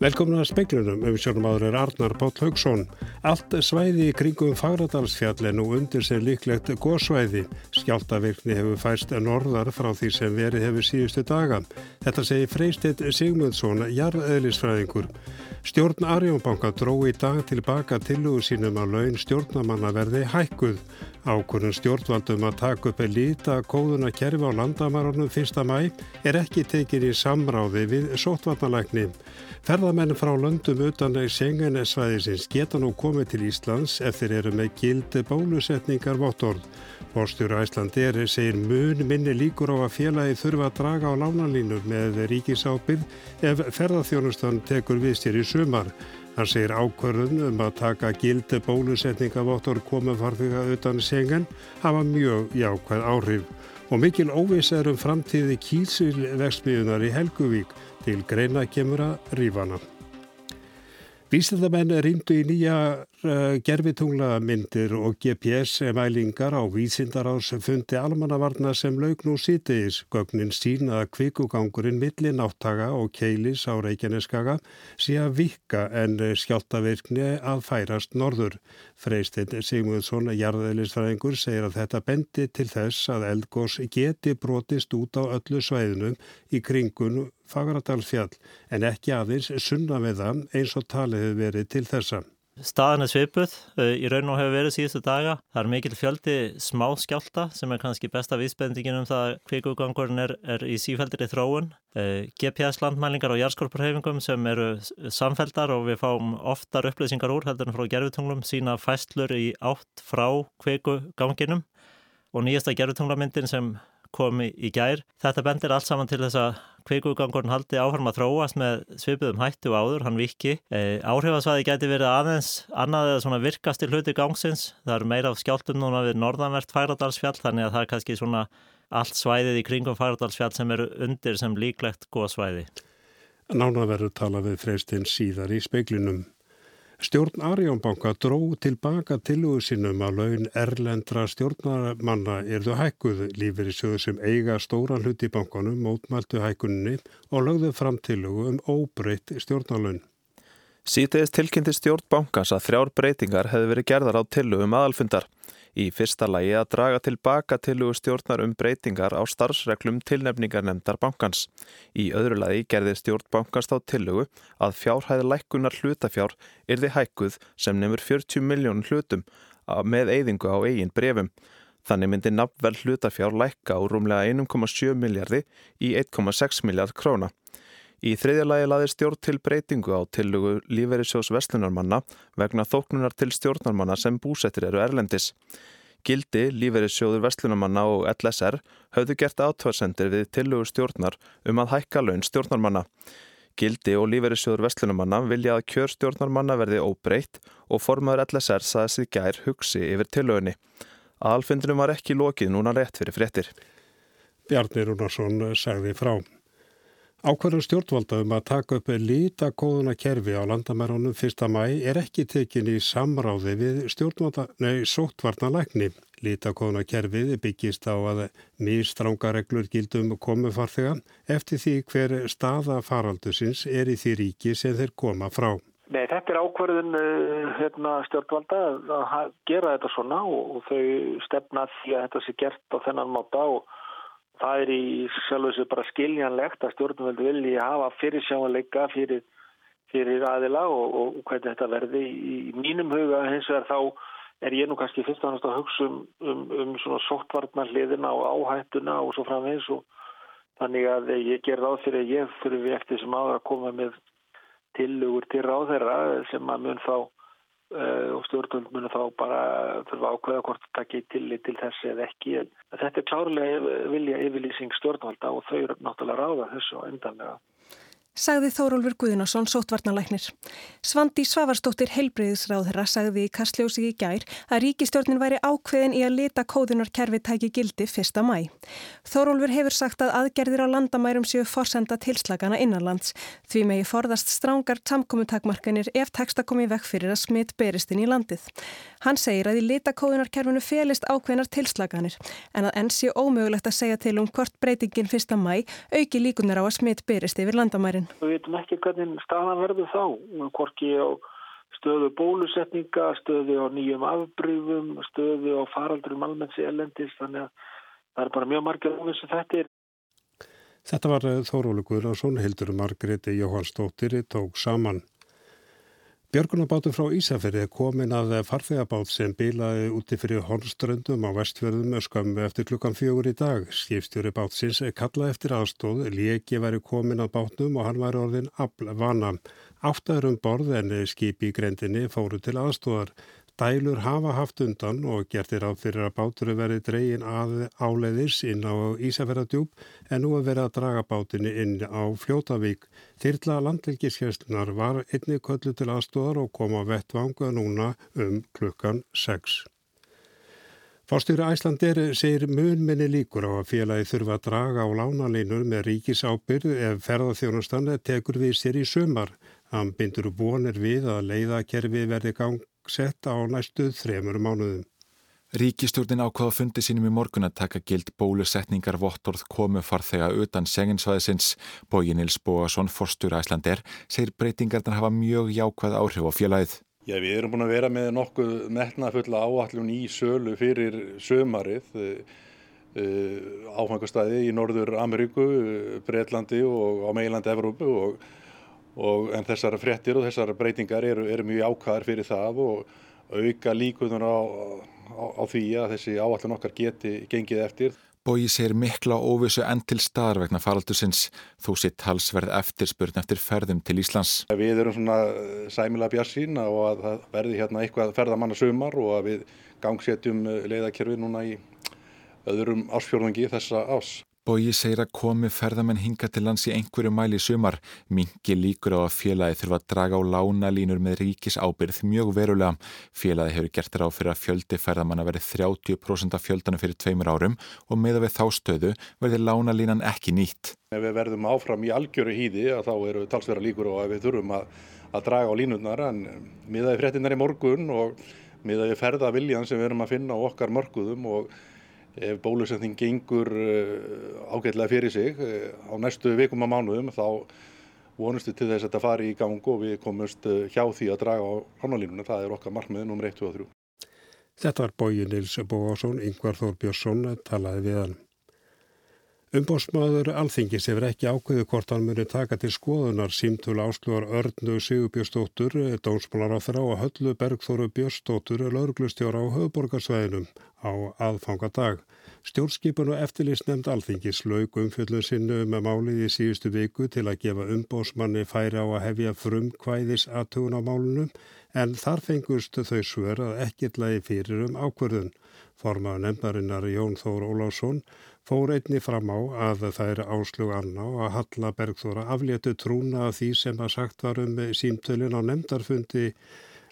Velkomin að speiklunum um sjónum áður er Arnar Páll Haugsson. Allt svæði í kringum Fagradalsfjall er nú undir sem líklegt góðsvæði. Skjáltavirkni hefur færst norðar frá því sem verið hefur síðustu daga. Þetta segir Freystedt Sigmundsson, jarðeðlisfræðingur. Stjórn Arjónbanka dró í dag tilbaka tilúðu sínum að laun stjórnamanna verði hækkuð. Ákvörðun stjórnvaldum að taka upp að líta kóðuna kerfi á landamarunum 1. mæ er ekki tekin í samráði við sótvarnalækni. Ferðamenn frá löndum utan sengenesvæðisins geta nú komið til Íslands ef þeir eru með gildi bólusetningar vottorð. Bórstjóru Æslandi segir mun minni líkur á að félagi þurfa að draga á lánalínur með ríkisábyrð ef ferðarþjónustan tekur við sér í sumar. Hann segir ákvörðun um að taka gildi bólusetningavottor komufarþuga utan sengen hafa mjög jákvæð áhrif og mikil óviss er um framtíði kísilvegsmiðunar í Helguvík til greina kemur að rífana. Vísindamenn rýmdu í nýja uh, gerfitunglamyndir og GPS-mælingar á vísindarás fundi almannavarna sem laug nú sítiðis. Gögnin sína að kvikugangurinn milli náttaga og keilis á Reykjaneskaga sé að vika en skjáltavirkni að færast norður. Freistinn Sigmundsson, jarðeðlisfræðingur, segir að þetta bendi til þess að eldgós geti brotist út á öllu svæðinum í kringun Fagradalsfjall en ekki aðeins sunna við það eins og talið hefur verið til þessa. Staðan er svipuð, eh, í raun og hefur verið síðustu daga. Það er mikil fjöldi smá skjálta sem er kannski besta vísbendingin um það að kvikugangurinn er, er í sífældir í þróun. Eh, GPS landmælingar og jærskorpurhefingum sem eru samfældar og við fáum oftar upplýsingar úr heldur en frá gerfutunglum sína fæstlur í átt frá kvikuganginum og nýjasta gerfutunglamyndin sem komi í gær. Þetta bendir allt saman til þess að kveikugangurinn haldi áfram að þróast með svipuðum hættu áður, hann viki. E, áhrifasvæði geti verið aðeins annað eða svona virkast til hluti gangsins. Það eru meira af skjáltum núna við norðanvert Færadalsfjall þannig að það er kannski svona allt svæðið í kringum Færadalsfjall sem eru undir sem líklegt góð svæði. Nána verður tala við freystinn síðar í speiklinum. Stjórn Arjónbanka dró tilbaka tilúðu sínum að laun erlendra stjórnarmanna erðu hækkuð sjöðu sem eiga stóran hlut í bankanum mótmæltu hækkunni og lögðu fram tilúðu um óbreytt stjórnarlaun. Sýteðist tilkynnti stjórn bankans að þrjár breytingar hefði verið gerðar á tilúðum aðalfundar. Í fyrsta lagi að draga tilbaka tilugu stjórnar um breytingar á starfsreglum tilnefningarnemndar bankans. Í öðru lagi gerði stjórn bankans þá tilugu að fjárhæði lækkunar hlutafjár yrði hækkuð sem nefnur 40 miljónum hlutum með eyðingu á eigin brefum. Þannig myndi nafnvel hlutafjár lækka á rúmlega 1,7 miljardi í 1,6 miljard króna. Í þriðja lagi laði stjórn til breytingu á tillugu líferisjós vestlunarmanna vegna þóknunar til stjórnarmanna sem búsettir eru erlendis. Gildi, líferisjóður vestlunarmanna og LSR höfðu gert átvarsendir við tillugu stjórnar um að hækka laun stjórnarmanna. Gildi og líferisjóður vestlunarmanna vilja að kjör stjórnarmanna verði óbreytt og formaður LSR saði sig gær hugsi yfir tillugunni. Alfindunum var ekki lokið núna rétt fyrir fréttir. Bjarni Rúnarsson sagði frá. Ákvarðan stjórnvalda um að taka upp lítakóðuna kerfi á landamærunum 1. mæ er ekki tekin í samráði við stjórnvalda, nei, sóttvarnalækni. Lítakóðuna kerfið byggist á að nýstrángareglur gildum komufarþega eftir því hver staða faraldusins er í því ríki sem þeir koma frá. Nei, þetta er ákvarðin uh, hérna, stjórnvalda að gera þetta svona og þau stefna því að þetta sé gert á þennan máta og það er í sjálf þessu bara skiljanlegt að stjórnvöldu vilji hafa fyrirsjáanleika fyrir, fyrir aðila og, og hvernig þetta verði. Í mínum huga hins vegar þá er ég nú kannski fyrst og náttúrulega að hugsa um, um, um svona sóttvarnar hliðina og áhættuna og svo framvegs og þannig að ég ger ráð fyrir að ég fyrir við eftir sem áður að koma með tilugur til ráð þeirra sem að mun þá og stjórnvöld munir þá bara þurfa ákveða hvort það taki til, til þessi eða ekki. Þetta er klárlega vilja yfirlýsing stjórnvalda og þau eru náttúrulega ráða þessu endanlega sagði Þórólfur Guðnason sótvarnalæknir. Svandi Svavarstóttir heilbreyðisráðherra sagði í Kastljósi í gær að ríkistjórnin væri ákveðin í að leta kóðunarkerfi tæki gildi 1. mæ. Þórólfur hefur sagt að aðgerðir á landamærum séu forsenda tilslagana innanlands. Því megi forðast strángar samkominntakmarkanir ef teksta komi vekk fyrir að smitt beristinn í landið. Hann segir að í leta kóðunarkerfinu felist ákveðinar tilslaganir en að enn sé ómögulegt að segja til um hvort breytingin 1. mæ auki líkunar á að smitt berist yfir landamærin. Báturinn. Við veitum ekki hvernig staðan verður þá, hvorki á stöðu bólusetninga, stöðu á nýjum afbröfum, stöðu á faraldurum almennsi elendis, þannig að það er bara mjög margir ofins sem þetta er. Þetta var Þórólu Guðnarsson, Hildur Margreti Jóhannsdóttir tók saman. Björgunabátum frá Ísafjörði komin að farþegabát sem bilaði úti fyrir Hornströndum á vestfjörðum skömmu eftir klukkan fjögur í dag. Skipstjóri bátsins kallaði eftir aðstóð, Lieki væri komin að bátnum og hann væri orðin afl vana. Áttaður um borð en skipi í grendinni fóru til aðstóðar. Dælur hafa haft undan og gertir á fyrir að báturinn verði dregin að áleiðis inn á Ísafjörðardjúb en nú er verið að draga bátinni inn á Fljótavík. Þyrla landhelgiskeslunar var einni köllu til aðstóðar og kom á vettvanga núna um klukkan 6. Fástjóri Æslandir segir munminni líkur á að félagi þurfa að draga á lánalínur með ríkisábyrð ef ferðarþjónustan tekur við sér í sömar. Hann bindur vonir við að leiðakerfi verði gang sett á næstu þremur mánuðum. Ríkistjórnin ákvaða fundi sínum í morgun að taka gild bólusetningar vottorð komu farþega utan seginsvæðisins. Bóji Nils Bóasson, forstur Æslandir, segir breytingarnar hafa mjög jákvæð áhrif á félagið. Já, við erum búin að vera með nokkuð metnafulla áallun í sölu fyrir sömarið, uh, áfangastæði í Norður Ameríku, Breitlandi og á meilandi Evrópu og Og, en þessar fréttir og þessar breytingar eru, eru mjög ákvæðar fyrir það og auka líkuðunar á, á, á því að þessi áallun okkar geti gengið eftir. Bói segir mikla óvissu enn til staðar vegna faraldusins þó sitt halsverð eftirspurn eftir ferðum til Íslands. Við erum svona sæmilega bjarsín og að það verði hérna eitthvað ferðamanna sumar og að við gangsetjum leiðakerfi núna í öðrum ásfjörðungi þessa ás. Bói segir að komi ferðamenn hinga til lands í einhverju mæli í sumar, mingi líkur á að félagi þurfa að draga á lánalínur með ríkis ábyrð mjög verulega. Félagi hefur gert á fyrir að fjöldi ferðamanna verið 30% af fjöldanum fyrir tveimur árum og meða við þá stöðu verði lánalínan ekki nýtt. Ef við verðum áfram í algjöru hýði þá eru talsverða líkur að við þurfum að, að draga á línurnar en miðaði fréttinnar í morgun og miðaði ferðaviljan sem við erum að finna á okkar mörguðum og ef bólusetning gengur eh, ágætlega fyrir sig eh, á næstu vikum að mánuðum þá vonustu til þess að þetta fari í gang og við komumst eh, hjá því að draga á hannalínuna. Það er okkar markmið nr. 1, 2 og 3. Þetta var bóji Nils Bóásson, Yngvar Þór Björnsson talaði við hann. Umbósmaður Alþingis hefur ekki ákveðu hvort hann muni taka til skoðunar símtul ásluðar Örnu Sigurbjörnsdóttur, dónsmálar á þeirra og höllu Bergþóru Björnsdóttur, lauruglustjóra á höfuborgarsvæðinum á aðfangadag. Stjórnskipun og eftirlýsnemnd Alþingis laug umfjöldun sinnu með málið í síðustu viku til að gefa umbósmanni færi á að hefja frum kvæðis aðtugun á málunum en þar fengust þau svör að ekkert lagi fyrir um ákverðun. Formaður nefnarinnar Jón Þór Ólásson fór einni fram á að það er áslug anná að Halla Bergþóra aflétu trúna af því sem að sagt var um símtölin á nefndarfundi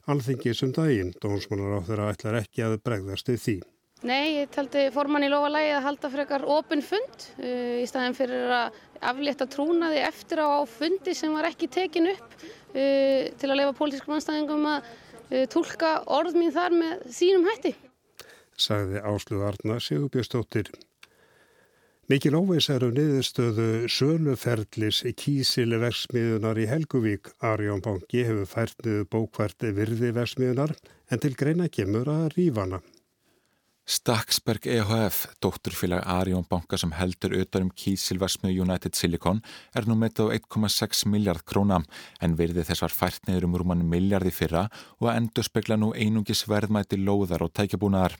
alþingis um daginn. Dónsmannar á þeirra ætlar ekki að bregðast við því. Nei, ég taldi formann í lofalægi að halda frekar opin fund uh, í staðin fyrir að aflétta trúnaði eftir á fundi sem var ekki tekin upp uh, til að lefa pólitískum anstæðingum að uh, tólka orð mín þar með sínum hætti sagði Áslug Arna Sigurbjörnsdóttir. Mikið óveis er um niðurstöðu söluferðlis kísili versmiðunar í Helguvík. Arjón Banki hefur fært niður bókvært virði versmiðunar en til greina kemur að rífana. Staksberg EHF, dótturfélag Arjón banka sem heldur utanum kísilversmið United Silicon er nú metið á 1,6 miljard króna en virði þess var fært niður um rúman miljardi fyrra og að endur spekla nú einungis verðmæti lóðar og tækjabúnaðar.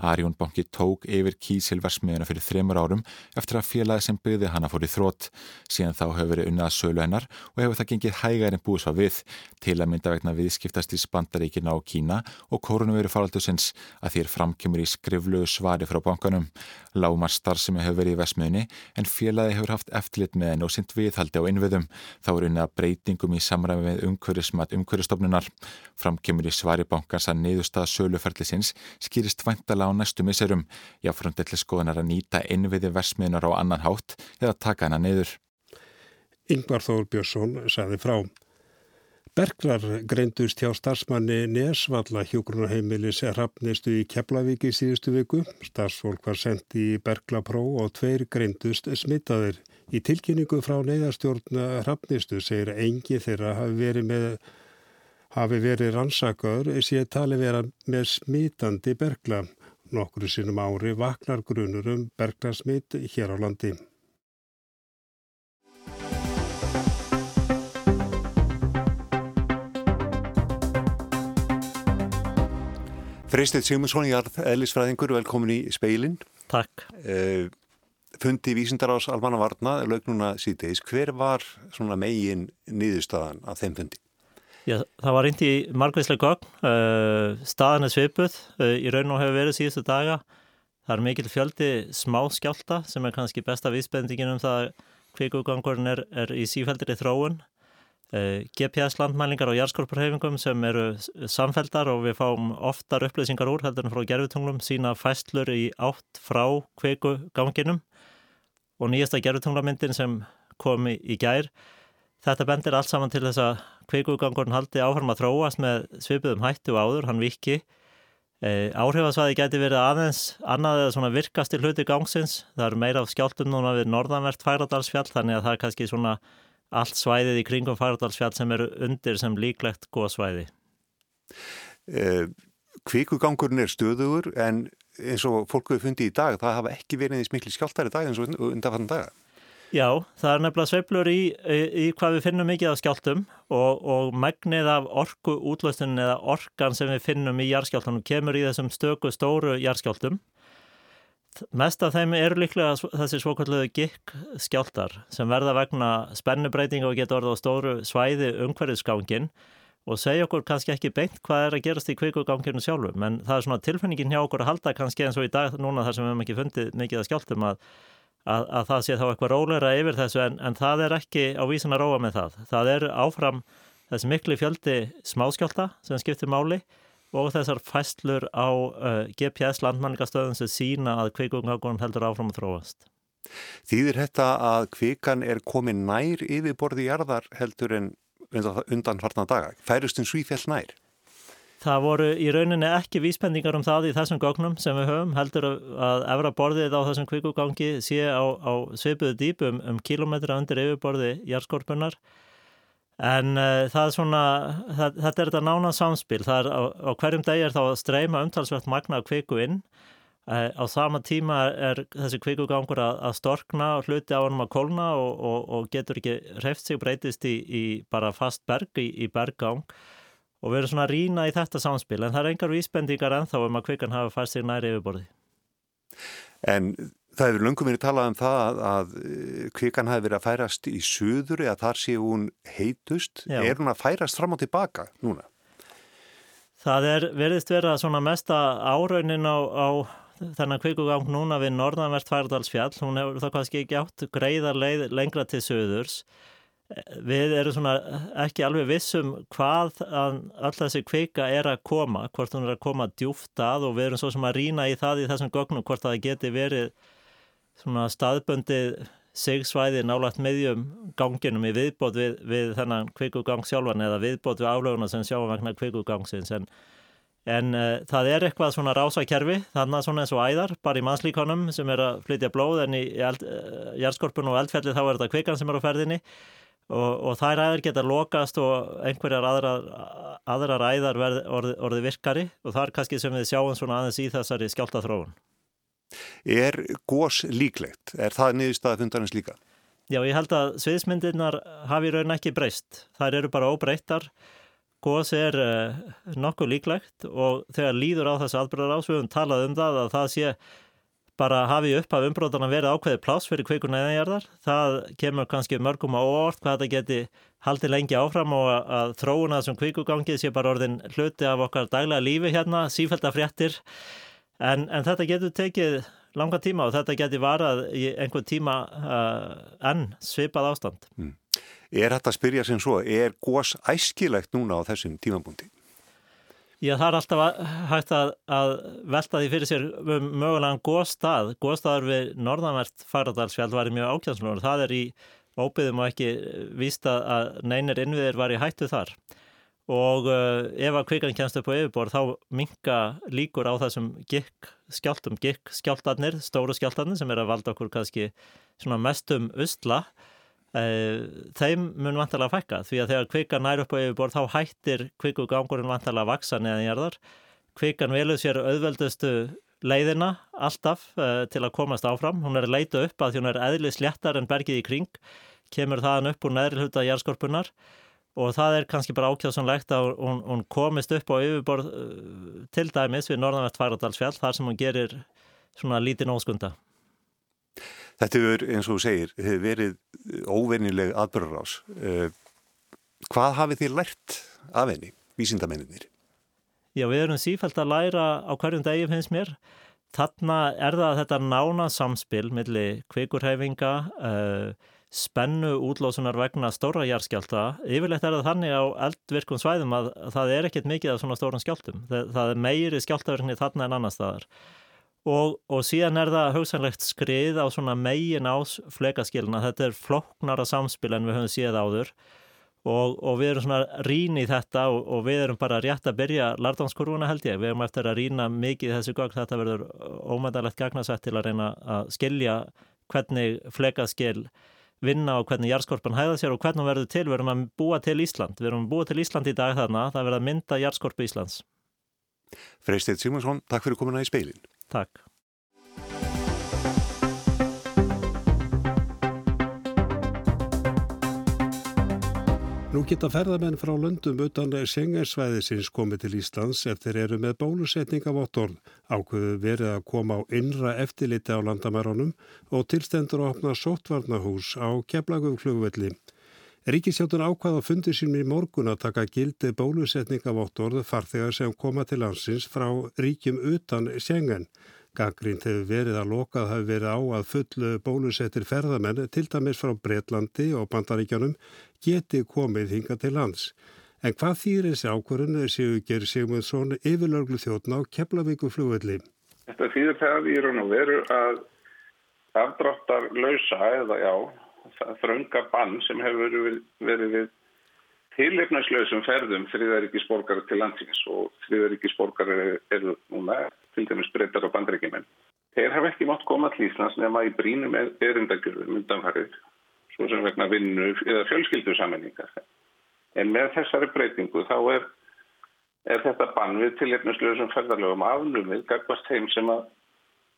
Arjón banki tók yfir kísilversmiðuna fyrir þremur árum eftir að félagi sem byggði hana fór í þrótt. Síðan þá hefur verið unnað sölu hennar og hefur það gengið hægar en búið svo við til að mynda vegna viðskiptast í Spandaríkina og Kína og koronaviru faraldusins að þér framkjömmur í skriflu svari frá bankanum. Lámar starfsemi hefur verið í vesmiðunni en félagi hefur haft eftirlit með henn og sint viðhaldi á innviðum. Þá er unnað breytingum í samræmi með umhverjusmat umhverjustofnunar. Framkjömmur í svari bankans að niðurstaða söluferðlisins skýrist vantala á næstu miserum. Jáfröndelli skoðanar að nýta innviði versmiðunar á annan hátt eða taka hana niður. Yngvar Þór Björnsson saði frá. Berglar greindust hjá starfsmanni Nesvalla hjógrunarheimilis rafnistu í Keflavík í síðustu viku. Starfsfólk var sendt í Berglapróf og tveir greindust smittaðir. Í tilkynningu frá neyðarstjórn Hrafnistu segir engi þeirra hafi verið, með, hafi verið rannsakaður sé tali vera með smitandi bergla. Nokkru sinnum ári vaknar grunur um berglasmitt hér á landi. Freystið Sigmundsson, Jarð Ellisfræðingur, velkomin í speilin. Takk. Uh, fundi vísindar ás Almanna Varna, lögnuna síðdeis. Hver var megin nýðustafan af þeim fundi? Já, það var reyndi í margveitslega gögn. Uh, staðan er svipuð. Uh, í raun og hefur verið síðustu daga. Það er mikil fjöldi smá skjálta sem er kannski besta vísbendingin um það að kvikugangurinn er, er í sífældir í þróun. Eh, GPS-landmælingar og jarðskorpurhefingum sem eru samfeldar og við fáum oftar upplýsingar úr heldur en frá gerfutunglum sína fæstlur í átt frá kveikuganginum og nýjasta gerfutunglamyndin sem kom í, í gær. Þetta bendir allt saman til þess að kveikugangurinn haldi áfram að þróast með svipuðum hættu áður, hann viki. Eh, áhrifasvæði geti verið aðeins annað eða svona virkast til hluti gangsins. Það eru meira af skjáltum núna við norðanvert færadalsfjall þannig að það er kannski svona allt svæðið í kringum Fagradalsfjall sem eru undir sem líklegt góða svæði. Eh, Kvikugangurinn er stöðugur en eins og fólk hefur fundið í dag það hafa ekki verið eins miklu skjáltar í dag eins og undanfann daga. Já, það er nefnilega sveiflur í, í, í hvað við finnum mikið af skjáltum og, og megnið af orku útlöstunni eða orkan sem við finnum í jarðskjáltunum kemur í þessum stöku stóru jarðskjáltum Mest af þeim eru líklega þessi svokvöldluðu gikk skjáltar sem verða vegna spennubreiting og geta orðið á stóru svæði umhverfiðsgangin og segja okkur kannski ekki beint hvað er að gerast í kvikuganginu sjálfum en það er svona tilfinningin hjá okkur að halda kannski eins og í dag núna þar sem við hefum ekki fundið mikið að skjáltum að, að, að það sé þá eitthvað róleira yfir þessu en, en það er ekki á vísin að róa með það. Það er áfram þessi miklu fjöldi smáskjálta sem skiptir máli og þessar fæstlur á uh, GPS landmanningastöðum sem sína að kvikungagun heldur áfram að þróast. Þýðir þetta að kvikan er komið nær yfirborði jarðar heldur en undan farna daga? Færustun svífjall nær? Það voru í rauninni ekki vísbendingar um það í þessum gögnum sem við höfum heldur að efra borðið á þessum kvikugangi sé á, á svipuðu dýpum um kilometra undir yfirborði jarðskorpunar En uh, það er svona, það, þetta er þetta nána samspil, það er á, á hverjum degi er þá að streyma umtalsvægt magna kviku inn, uh, á sama tíma er þessi kvikugangur að, að storkna og hluti á hann að kolna og, og, og getur ekki hreft sig breytist í, í bara fast berg, í, í berggang og erum svona rína í þetta samspil en það er engar vísbendingar ennþá um að kvikan hafa fæst sig næri yfirborði. En Það hefur löngum verið talað um það að, að eh, kvikan hafi verið að færast í suður eða þar sé hún heitust. Já. Er hún að færast fram og tilbaka núna? Það er veriðst verið að svona mesta áraunin á, á þennan kvikugang núna við norðanvert færdalsfjall. Hún hefur það kannski ekki átt greiðar leið lengra til suðurs. Við erum svona ekki alveg vissum hvað all þessi kvika er að koma, hvort hún er að koma djúft að og við erum svo sem að rína í það í þessum gögnum hvort það geti verið svona staðböndið sigsvæði nálagt meðjum ganginum í viðbót við, við þennan kvikugang sjálfan eða viðbót við álöguna sem sjáum vegna kvikugangsins. En, en uh, það er eitthvað svona rásakerfi þannig svona eins og æðar bara í mannslíkonum sem er að flytja blóð en í eld, uh, jærskorpun og eldfelli þá er þetta kvikan sem er á ferðinni og, og þær æðar geta lokast og einhverjar aðrar, aðrar æðar orði, orði virkari og það er kannski sem við sjáum svona aðeins í þessari skjálta þróun. Er gós líklegt? Er það niðurstaða fundarins líka? Já, ég held að sviðismyndirnar hafi raun ekki breyst. Það eru bara óbreyttar. Gós er uh, nokkuð líklegt og þegar líður á þessu aðbröðar ásvöfum talað um það að það sé bara hafi upp af umbróðan að vera ákveði pláss fyrir kveikun eðanjarðar. Það kemur kannski mörgum á orð hvað þetta geti haldið lengi áfram og að þróuna þessum kveikugangið sé bara orðin hluti af okkar daglega lífi hérna, sífælda fréttir En, en þetta getur tekið langa tíma og þetta getur varað í einhver tíma uh, enn svipað ástand. Mm. Er þetta að spyrja sem svo, er gós æskilegt núna á þessum tímabúndi? Já, það er alltaf hægt að, að velta því fyrir sér um mögulegan góðstað. Góðstaðar við norðanvert Fagradalsfjall var mjög ákjæmsluður. Það er í óbyðum og ekki vísta að neynir innviðir var í hættu þar og uh, ef að kvikan kemst upp á yfirbor þá minka líkur á þessum gikk skjáltum, gikk skjáltarnir, stóru skjáltarnir sem er að valda okkur kannski mestum usla uh, þeim mun vantalega fækka því að þegar kvikan nær upp á yfirbor þá hættir kvikugangurinn vantalega að vaksa neðan hérðar kvikan veluð sér auðveldustu leiðina alltaf uh, til að komast áfram. Hún er að leita upp að því hún er eðli sléttar en bergið í kring. Kemur þaðan upp úr neðri hluta jærskorpunar og það er kannski bara ákjáðsónlegt að hún, hún komist upp á yfirborð uh, til dæmis við norðanvert Færadalsfjall þar sem hún gerir svona lítinn óskunda. Þetta hefur, eins og þú segir, hefur verið óvernileg aðbörðarás. Uh, hvað hafið þið lært af henni, vísindamenninir? Já, við erum sífælt að læra á hverjum degi finnst mér. Þarna er það þetta nána samspil millir kvikurhefinga, uh, spennu útlósunar vegna stóra járskjálta. Yfirleitt er það þannig á eldvirkum svæðum að það er ekkert mikið af svona stóran skjáltum. Það er meiri skjáltaverkni þarna en annar staðar. Og, og síðan er það hugsanlegt skrið á svona megin ás flekaskilna. Þetta er floknara samspil en við höfum séð áður. Og, og við erum svona rín í þetta og, og við erum bara rétt að byrja lardánskurvuna held ég. Við erum eftir að rína mikið þessu gögn. Þetta verður ómændalegt gagnasett til að reyna að skilja hvernig flekaskil vinna á hvernig jarðskorpan hæða sér og hvernig verður til, við erum að búa til Ísland við erum að búa til Ísland í dag þarna það verður að mynda jarðskorpu Íslands Freystedt Simonsson, takk fyrir komuna í speilin Takk. Nú geta ferðamenn frá löndum utan sengarsvæðisins komið til Íslands ef þeir eru með bólusetning af óttorn, ákveðu verið að koma á innra eftirliti á landamæronum og tilstendur að opna sótvarnahús á keflagum flugvelli. Ríkisjáttun ákvaða fundir sínum í morgun að taka gildi bólusetning af óttorn farþegar sem koma til landsins frá ríkjum utan sengan. Gangrind hefur verið að lokað hafi verið á að fullu bólusettir ferðamenn til dæmis frá Breitlandi og Bandaríkjanum geti komið hinga til lands. En hvað þýr þessi ákvörðun séu gerir Sigmundsson yfirlörglu þjóttn á Keflavíku flugvelli? Þetta þýðir það í raun og veru að afdráttar lausa eða já, þrönga bann sem hefur verið við tilifnæslausum ferðum þriðaríkisborgar til landsins og þriðaríkisborgar eru núna til dæmis breytar á bandreikimenn. Þeir hafa ekki mátt koma til Íslands nema í brínum erindagjörðum undanfarið, svo sem vegna vinnu eða fjölskyldu sammenningar. En með þessari breytingu þá er, er þetta bann við tilhefnuslöðsum ferðarlegum afnumið gagvast heim sem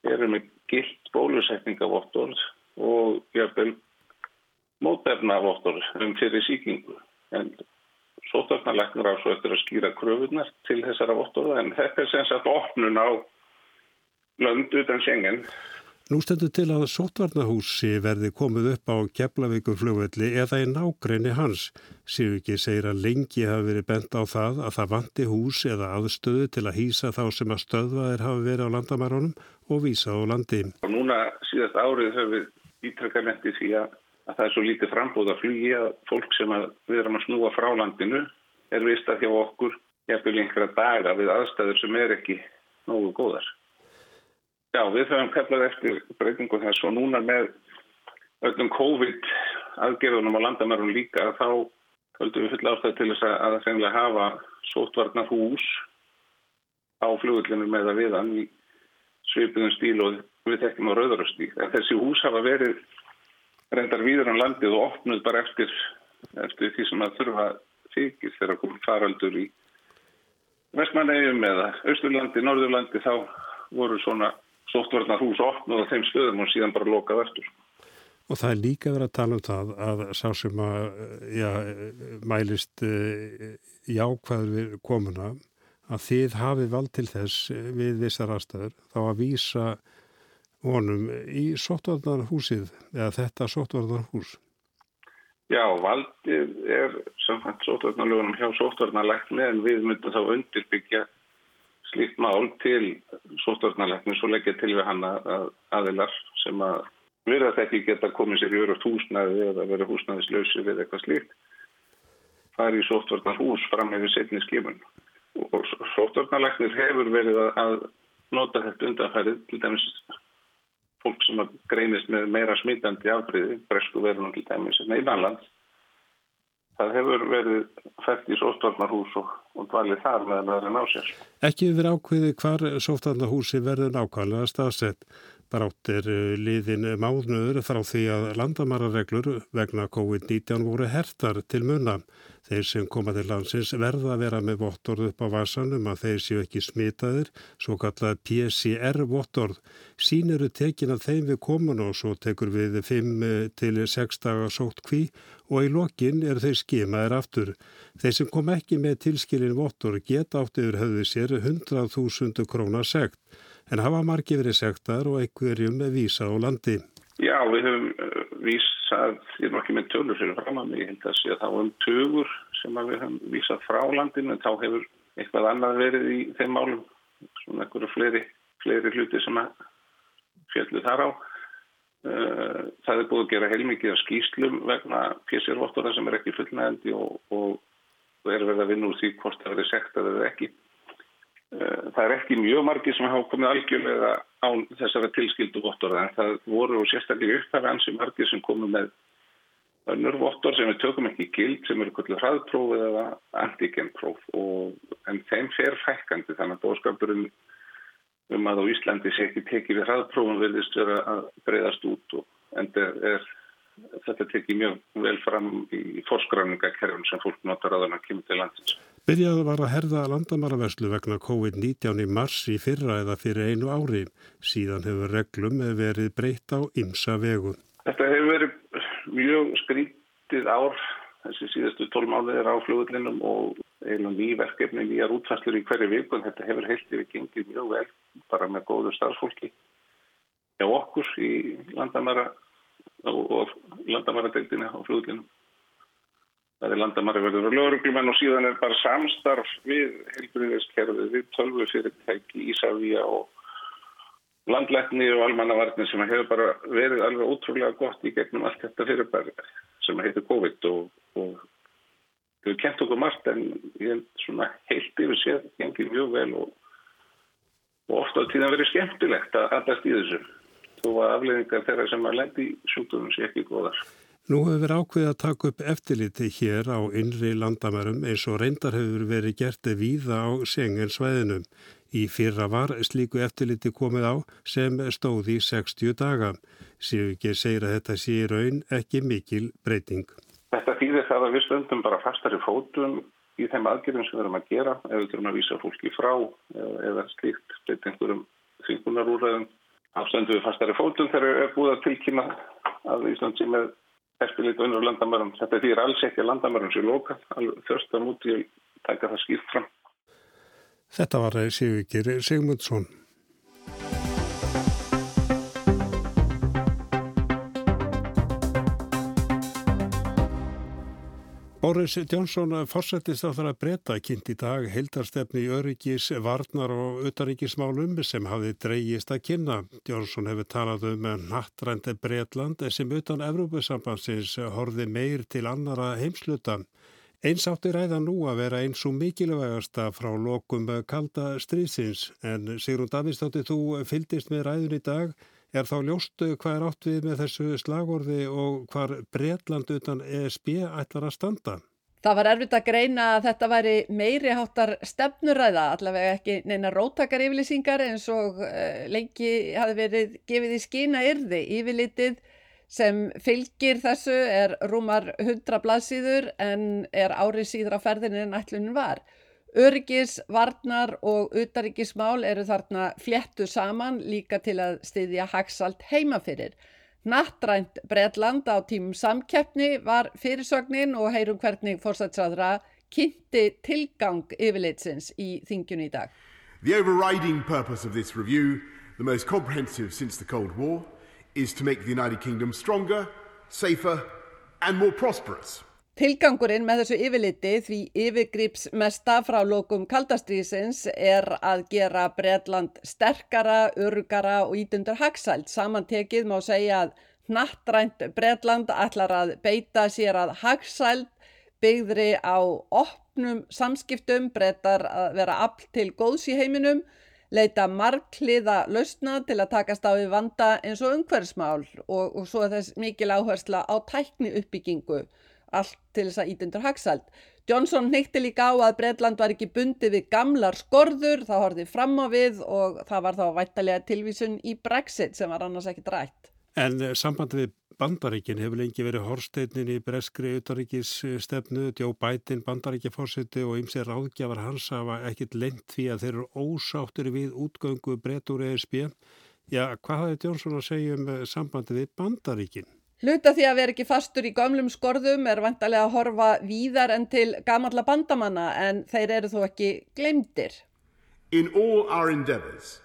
eru með gilt bólusetningavottor og jafnvel mótefnavottor um fyrir síkingu. En sótarnarleiknur á svo eftir að skýra kröfunar til þessara vottorða en þetta er sem sagt opnun á lönd utan sengen. Nú stendur til að sótvarnahúsi verði komið upp á Keflavíkur flugvelli eða í nákrenni hans. Sýrviki segir að lengi hafi verið bent á það að það vanti hús eða aðstöðu til að hýsa þá sem að stöðvaðir hafi verið á landamærunum og vísa á landi. Og núna síðast árið höfum við ítrekkamenti því að að það er svo lítið frambúð að að fólk sem við erum að snúa frá landinu er vist að hjá okkur hefur einhverja daga við aðstæður sem er ekki nógu góðar. Já, við höfum kallað eftir breytingu þess og núna með öllum COVID aðgerðunum á landamærum líka þá höldum við fulla ástæði til þess að það sennilega hafa sótvarnar hús á flugullinu með að viðan í svipiðum stíl og við tekjum á rauðarastík. En þessi hús hafa verið reyndar víður á landið og opnuð bara eftir, eftir því sem að þurfa þykir þegar komið faraldur í Vestmannegjum eða Östurlandi, Norðurlandi þá voru svona sóttvarnar hús opnuð á þeim stöðum og síðan bara lokað eftir. Og það er líka verið að tala um það að sá sem að já, mælist eh, jákvæður við komuna að þið hafið vald til þess við vissar aðstæður þá að vísa honum í sóttvarnarhúsið eða þetta sóttvarnarhús? Já, valdið er samfænt sóttvarnarlögunum hjá sóttvarnarleikni en við myndum þá undirbyggja slíkt mál til sóttvarnarleikni svo leggja til við hann að aðilar sem að verða þetta ekki geta komið sér í öru húsnaði eða vera húsnaðislausi við eitthvað slíkt fari í sóttvarnarhús fram hefur setni skimun og sóttvarnarleiknir hefur verið að nota þetta undanfærið til dæmis fólk sem greinist með meira smitandi afbreyði, bresku verðunum til dæmis en innanlands, þá það hefur verið fætt í sóstvarnarhús og, og dvalið þar meðan það er að ná sér. Ekki yfir ákveði hvar sóstvarnarhúsi verður nákvæmlega staðsett. Brátt er eh, liðin mánuður frá því að landamarareglur vegna COVID-19 voru hertar til munna. Þeir sem koma til landsins verða að vera með vottorð upp á vasanum að þeir séu ekki smitaðir, svo kallað PCR-vottorð. Sín eru tekin að þeim við komun og svo tekur við 5 til 6 daga sótt kví og í lokin er þeir skimaðir aftur. Þeir sem kom ekki með tilskilin vottorð geta átt yfir höfðu sér 100.000 krónar segt en hafa margi verið sektar og einhverjum vísa á landi. Já, við höfum uh, ég er nokkið með tölur fyrir fram að mig, ég held að sé að þá um tugur sem við höfum vísað frá landinu en þá hefur eitthvað annað verið í þeim málum, svona einhverju fleiri, fleiri hluti sem að fjallu þar á. Uh, það er búið að gera heilmikið af skýslum vegna PCR-vottora sem er ekki fullnægandi og, og er verið að vinna úr því hvort það verið sektað eða ekki. Eh, það er ekki mjög margir sem hafa komið algjörlega á þessara tilskildu vottorða en það voru sérstaklega upphafi ansi margir sem komið með önnur vottor sem við tökum ekki gild sem eru kvöldur hraðpróf eða antigenpróf en þeim fer fækandi þannig að bóskapurinn um að á Íslandi sé ekki tekið við hraðprófum verðist vera að breyðast út og en er, þetta tekið mjög vel fram í forskræningakerfum sem fólk notar að hann að kemur til landsins. Byrjað var að herða landamaraverslu vegna COVID-19 í mars í fyrra eða fyrir einu ári. Síðan hefur reglum verið breytt á ymsa vegu. Þetta hefur verið mjög skrítið ár þessi síðastu tólmáðið er á fljóðlinum og eiginlega nýverkefni, nýjar útfæstur í hverju viku en þetta hefur heilt yfir gengið mjög vel bara með góður starfsfólki hjá okkur í landamara og landamaradeildina á fljóðlinum það er landamæri verður og löguruglumenn og síðan er bara samstarf við heilbriðiskerfið, við tölvu fyrirtæki, Ísafíja og landlækni og almannavarnir sem hefur bara verið alveg ótrúlega gott í gegnum allt þetta fyrirbæri sem heitir COVID og, og við kent okkur margt en ég held svona heilt yfir séð gengið mjög vel og, og ofta á tíðan verið skemmtilegt að allast í þessu þó að afleðingar þeirra sem að lendi sjúkdóðum sé ekki góðar. Nú hefur verið ákveð að taka upp eftirliti hér á innri landamærum eins og reyndar hefur verið gert víða á sengensvæðinum. Í fyrra var slíku eftirliti komið á sem stóði í 60 daga. Sýviki segir að þetta sé í raun ekki mikil breyting. Þetta þýðir það að við stöndum bara fastar í fótum í þeim aðgjörðum sem við erum að gera ef við þurfum að vísa fólki frá eða slíkt breyt einhverjum þingunarúræðum. Afstöndu við fastar í fótum þegar við erum búið að tilkynna að Ísland sé með eftirlit unnur landamærum. Þetta þýr alls ekki landamærum sem lóka, þörst að múti að taka það skýrt fram. Þetta var Sigurgir Sigmundsson. Boris Johnson fórsettist á að breyta kynnt í dag heildarstefni í öryggis, varnar og utaríkismálum sem hafði dreyjist að kynna. Johnson hefur talað um nattrændi Breitland sem utan Evrópusambansins horfi meir til annara heimsluta. Eins átti ræða nú að vera eins og mikilvægasta frá lokum kalda stríðsins en Sigrun Davidsdóttir þú fyldist með ræðun í dag Er þá ljóstu hvað er átt við með þessu slagorði og hvar Breitland utan ESB ætlar að standa? Það var erfitt að greina að þetta væri meiri háttar stefnuræða, allavega ekki neina róttakar yfirlýsingar eins og uh, lengi hafi verið gefið í skýna yrði. Yfirlitið sem fylgir þessu er rúmar 100 blaðsýður en er árið síður á ferðinu en ætlunin var. Öryggis, varnar og utaríkismál eru þarna fléttu saman líka til að styðja hagsalt heimafyrir. Nattrænt Breitland á tímum samkeppni var fyrirsögnin og heyrum hvernig fórsætsraðra kynnti tilgang yfirleitsins í þingjun í dag. The overriding purpose of this review, the most comprehensive since the Cold War, is to make the United Kingdom stronger, safer and more prosperous. Tilgangurinn með þessu yfirliti því yfirgrips mesta frá lokum kaldastriðsins er að gera Breitland sterkara, örgara og ítundur hagsælt. Samantekið má segja að nattrænt Breitland ætlar að beita sér að hagsælt byggðri á opnum samskiptum, breytar að vera afl til góðs í heiminum, leita markliða lausna til að takast á við vanda eins og umhverfsmál og, og svo þess mikil áhersla á tækni uppbyggingu allt til þess að ítundur hagsald. Johnson neytti líka á að Breitland var ekki bundið við gamlar skorður, það horfið fram á við og það var þá vættalega tilvísun í Brexit sem var annars ekki drætt. En eh, sambandi við bandaríkin hefur lengi verið horsteinin í breskri utaríkisstefnu, Joe Biden bandaríkjafórsiti og ymsi ráðgjafar hans hafa ekkit lengt því að þeir eru ósáttur við útgöngu brettur ESB. Já, hvað hafði Johnson að segja um eh, sambandi við bandaríkin? Hluta því að vera ekki fastur í gömlum skorðum er vantarlega að horfa víðar en til gamalla bandamanna en þeir eru þó ekki glemdir. In all our endeavours,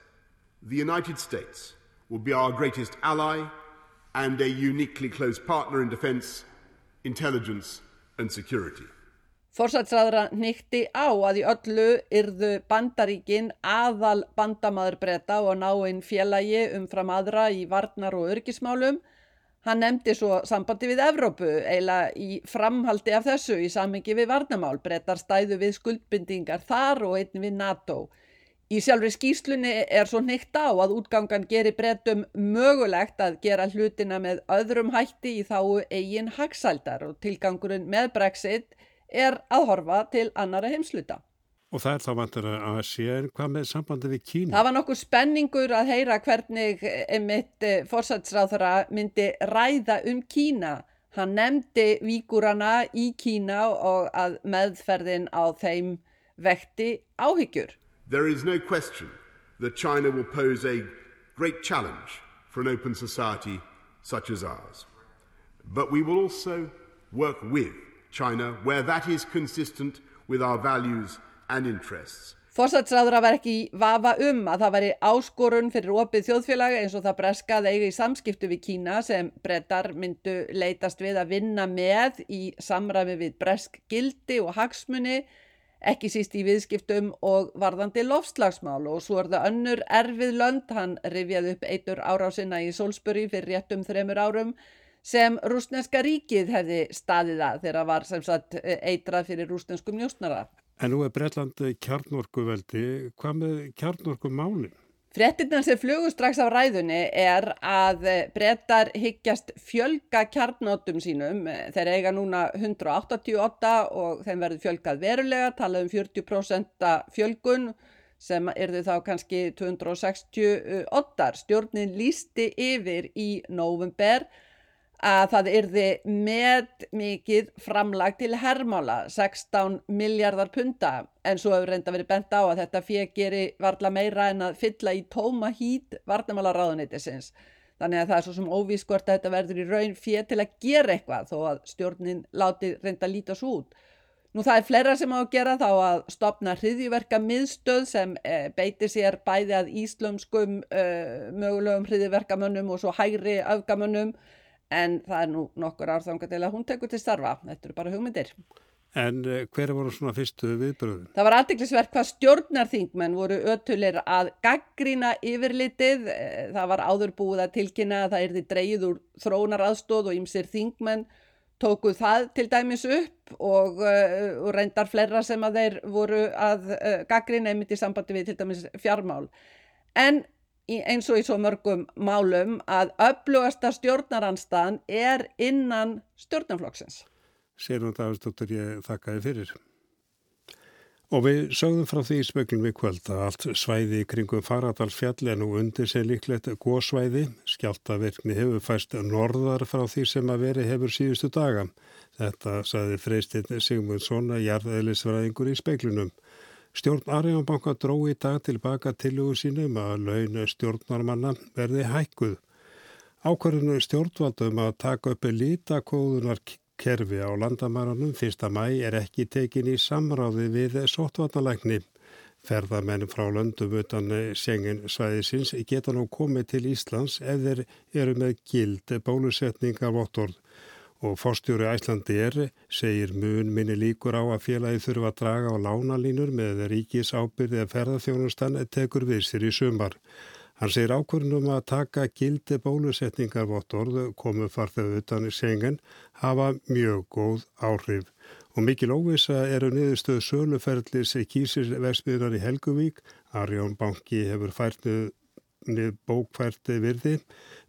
the United States will be our greatest ally and a uniquely close partner in defence, intelligence and security. Forsætsræðra nýtti á að í öllu yrðu bandaríkin aðal bandamaður breyta og náinn félagi umfram aðra í varnar og örgismálum Hann nefndi svo sambandi við Evrópu eiginlega í framhaldi af þessu í samengi við varnamál, brettar stæðu við skuldbindingar þar og einni við NATO. Í sjálfri skýslunni er svo neitt á að útgangan gerir brettum mögulegt að gera hlutina með öðrum hætti í þáu eigin hagsaldar og tilgangurinn með Brexit er að horfa til annara heimsluta. Og það er þá vantur að sé hvað með sambandi við Kína? Það var nokkuð spenningur að heyra hvernig mitt eh, fórsatsráðara myndi ræða um Kína. Hann nefndi víkurana í Kína og að meðferðin á þeim vekti áhyggjur. There is no question that China will pose a great challenge for an open society such as ours. But we will also work with China where that is consistent with our values interests. Fórsatsræðura var ekki vafa um að það væri áskorun fyrir opið þjóðfélagi eins og það breskaði eiga í samskiptu við Kína sem brettar myndu leitast við að vinna með í samræmi við bresk gildi og hagsmunni, ekki síst í viðskiptum og varðandi lofslagsmál og svo er það önnur erfið lönd, hann rifjaði upp eitur árásina í Sólsbury fyrir réttum þremur árum sem rúsneska ríkið hefði staðið að þegar það var sem sagt eitrað fyrir rúsneskum njósnara. En nú er Breitland kjarnorkuveldi. Hvað með kjarnorkumálinn? Frettinnan sem flugur strax af ræðunni er að brettar hyggjast fjölga kjarnótum sínum. Þeir eiga núna 188 og þeim verður fjölgað verulega, talað um 40% fjölgun sem er þau þá kannski 268. Stjórnin lísti yfir í november að það yrði með mikið framlag til hermála, 16 miljardar punta, en svo hefur reynda verið bent á að þetta fyrir geri varla meira en að fylla í tóma hít varnamála ráðunitisins. Þannig að það er svo sem óvískvort að þetta verður í raun fyrir til að gera eitthvað þó að stjórnin láti reynda lítast út. Nú það er fleira sem á að gera þá að stopna hriðiverka miðstöð sem e, beitir sér bæði að íslömskum e, mögulegum hriðiverkamönnum og svo hægri afgamönnum en það er nú nokkur árþanga til að hún tekur til starfa. Þetta eru bara hugmyndir. En uh, hver voru svona fyrstu viðbröðum? Það var aðdeklisverk hvað stjórnarþingmenn voru ötulir að gaggrína yfirlitið. Eh, það var áður búið að tilkynna að það erði dreyið úr þrónar aðstóð og ýmsir þingmenn tókuð það til dæmis upp og, uh, og reyndar flera sem að þeir voru að uh, gaggrína einmitt í sambandi við til dæmis fjármál. En eins og í svo mörgum málum að öflugasta stjórnaranstaðan er innan stjórnarflokksins. Sér hún Davidsdóttur ég þakkaði fyrir. Og við sögðum frá því í spöklum við kvöld að allt svæði kringum Faradalsfjall en nú undir sig líklegt gósvæði. Skjáltaverkni hefur fæst norðar frá því sem að veri hefur síðustu daga. Þetta saði freystinn Sigmundsson að jarðeðlisfræðingur í speklunum. Stjórn Arjónbanka dró í dag tilbaka tilugu sínum að laun stjórnarmanna verði hækkuð. Ákvarðinu stjórnvaldum að taka uppi lítakóðunar kerfi á landamæranum fyrsta mæ er ekki tekin í samráði við sóttvarnalækni. Ferðamenn frá löndum utan sengin svæðisins geta nú komið til Íslands ef þeir eru með gild bólusetningar vottorð og fórstjóri Æslandi er, segir mun minni líkur á að félagi þurfa að draga á lánalínur með ríkis ábyrði að ferðarþjónustan tekur við sér í sumar. Hann segir ákvörnum að taka gildi bólusetningarvottorð komu farþegu utan í sengen hafa mjög góð áhrif. Og mikil óvisa eru niðurstöðu söluferðlis kísirversmiðunar í Helguvík. Arjón Banki hefur færtið eigni bókvært virði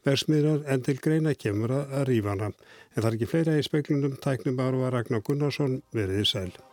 versmiðrar en til greina kemur að rífana. En það er ekki fleira í speklunum tæknum ára Ragnar Gunnarsson veriði sæl.